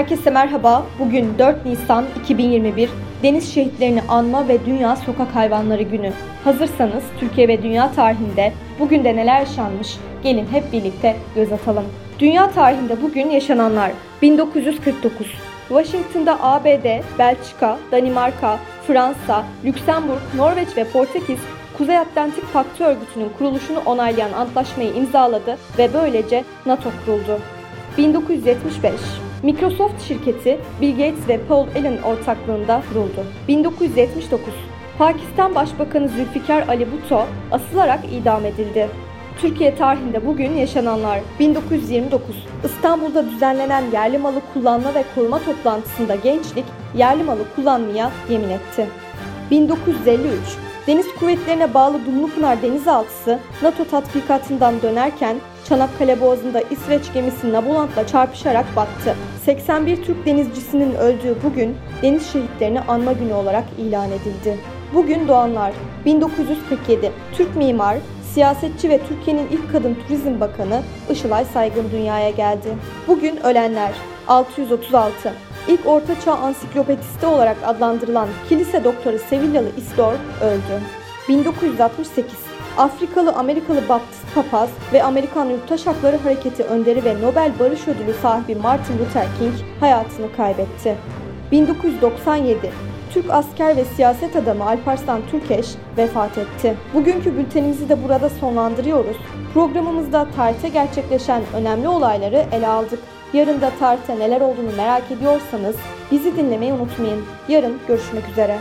Herkese merhaba. Bugün 4 Nisan 2021 Deniz Şehitlerini Anma ve Dünya Sokak Hayvanları Günü. Hazırsanız Türkiye ve dünya tarihinde bugün de neler yaşanmış? Gelin hep birlikte göz atalım. Dünya tarihinde bugün yaşananlar 1949 Washington'da ABD, Belçika, Danimarka, Fransa, Lüksemburg, Norveç ve Portekiz Kuzey Atlantik Paktı Örgütü'nün kuruluşunu onaylayan antlaşmayı imzaladı ve böylece NATO kuruldu. 1975 Microsoft şirketi Bill Gates ve Paul Allen ortaklığında kuruldu. 1979 Pakistan Başbakanı Zülfikar Ali Bhutto asılarak idam edildi. Türkiye tarihinde bugün yaşananlar 1929 İstanbul'da düzenlenen yerli malı kullanma ve koruma toplantısında gençlik yerli malı kullanmaya yemin etti. 1953 Deniz kuvvetlerine bağlı Dumlupınar denizaltısı NATO tatbikatından dönerken Çanakkale Boğazı'nda İsveç gemisi Nabulant'la çarpışarak battı. 81 Türk denizcisinin öldüğü bugün deniz şehitlerini anma günü olarak ilan edildi. Bugün doğanlar 1947 Türk mimar, siyasetçi ve Türkiye'nin ilk kadın turizm bakanı Işılay Saygın dünyaya geldi. Bugün ölenler 636 İlk Ortaçağ Ansiklopedisti olarak adlandırılan kilise doktoru Sevilyalı Isidor öldü. 1968 Afrikalı Amerikalı Baptist papaz ve Amerikan Yurttaş Hakları Hareketi önderi ve Nobel Barış Ödülü sahibi Martin Luther King hayatını kaybetti. 1997 Türk asker ve siyaset adamı Alparslan Türkeş vefat etti. Bugünkü bültenimizi de burada sonlandırıyoruz. Programımızda tarihte gerçekleşen önemli olayları ele aldık. Yarın da tarihte neler olduğunu merak ediyorsanız bizi dinlemeyi unutmayın. Yarın görüşmek üzere.